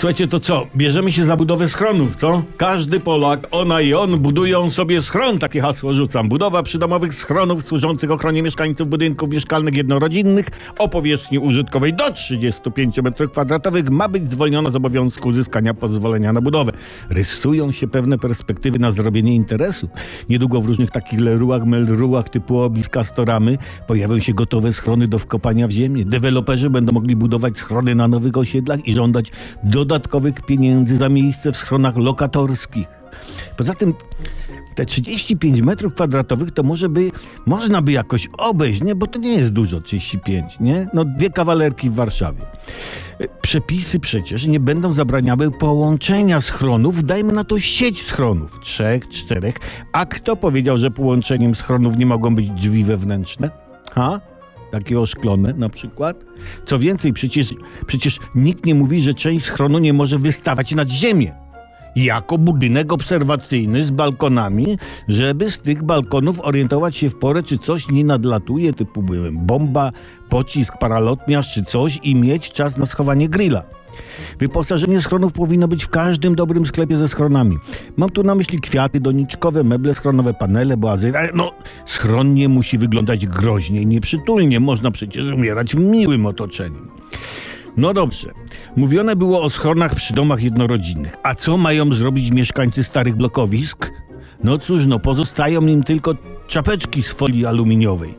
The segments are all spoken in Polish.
Słuchajcie, to co? Bierzemy się za budowę schronów, co? Każdy Polak, ona i on budują sobie schron, takie hasło rzucam. Budowa przydomowych schronów służących ochronie mieszkańców budynków mieszkalnych jednorodzinnych o powierzchni użytkowej do 35 m2 ma być zwolniona z obowiązku uzyskania pozwolenia na budowę. Rysują się pewne perspektywy na zrobienie interesu. Niedługo w różnych takich leruach, melruach typu Obis, Castoramy pojawią się gotowe schrony do wkopania w ziemię. Deweloperzy będą mogli budować schrony na nowych osiedlach i żądać dodatkowych pieniędzy za miejsce w schronach lokatorskich. Poza tym te 35 metrów kwadratowych to może by, można by jakoś obejść, nie? Bo to nie jest dużo, 35, nie? No dwie kawalerki w Warszawie. E, Przepisy przecież nie będą zabraniały połączenia schronów, dajmy na to sieć schronów, trzech, czterech. A kto powiedział, że połączeniem schronów nie mogą być drzwi wewnętrzne? Ha? Takie oszklone na przykład. Co więcej, przecież, przecież nikt nie mówi, że część schronu nie może wystawać nad ziemię. Jako budynek obserwacyjny z balkonami, żeby z tych balkonów orientować się w porę, czy coś nie nadlatuje, typu bomba, pocisk, paralotniarz czy coś i mieć czas na schowanie grilla. Wyposażenie schronów powinno być w każdym dobrym sklepie ze schronami. Mam tu na myśli kwiaty doniczkowe, meble schronowe, panele, boazy. No, schron nie musi wyglądać groźnie i nieprzytulnie. Można przecież umierać w miłym otoczeniu. No dobrze. Mówione było o schronach przy domach jednorodzinnych. A co mają zrobić mieszkańcy starych blokowisk? No cóż, no pozostają im tylko czapeczki z folii aluminiowej.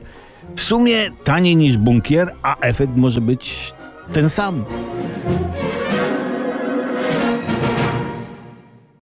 W sumie taniej niż bunkier, a efekt może być ten sam.